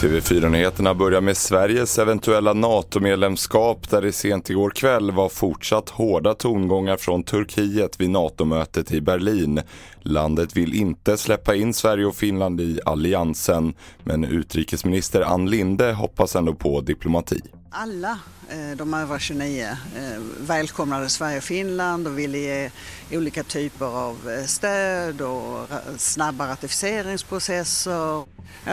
TV4-nyheterna börjar med Sveriges eventuella NATO-medlemskap där det sent igår kväll var fortsatt hårda tongångar från Turkiet vid NATO-mötet i Berlin. Landet vill inte släppa in Sverige och Finland i alliansen men utrikesminister Ann Linde hoppas ändå på diplomati. Alla eh, de övriga 29 eh, välkomnade Sverige och Finland och ville ge olika typer av eh, stöd och snabba ratificeringsprocesser.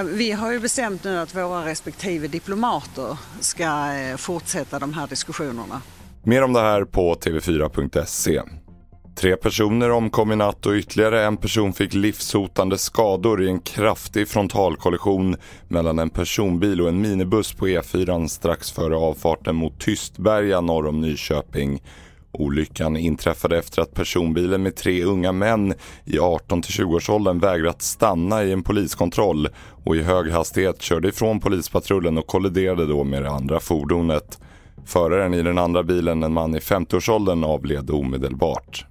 Vi har ju bestämt nu att våra respektive diplomater ska fortsätta de här diskussionerna. Mer om det här på tv4.se. Tre personer omkom i natt och ytterligare en person fick livshotande skador i en kraftig frontalkollision mellan en personbil och en minibuss på E4 strax före avfarten mot Tystberga norr om Nyköping. Olyckan inträffade efter att personbilen med tre unga män i 18 20-årsåldern vägrat stanna i en poliskontroll och i hög hastighet körde ifrån polispatrullen och kolliderade då med det andra fordonet. Föraren i den andra bilen, en man i 50-årsåldern, avled omedelbart.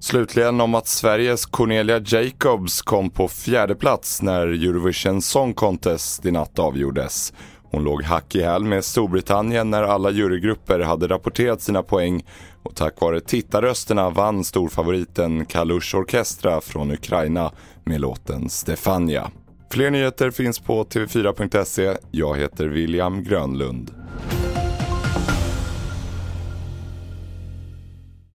Slutligen om att Sveriges Cornelia Jacobs kom på fjärde plats när Eurovision Song Contest i natt avgjordes. Hon låg hack i häl med Storbritannien när alla jurygrupper hade rapporterat sina poäng och tack vare tittarrösterna vann storfavoriten Kalush Orkestra från Ukraina med låten Stefania. Fler nyheter finns på tv4.se. Jag heter William Grönlund.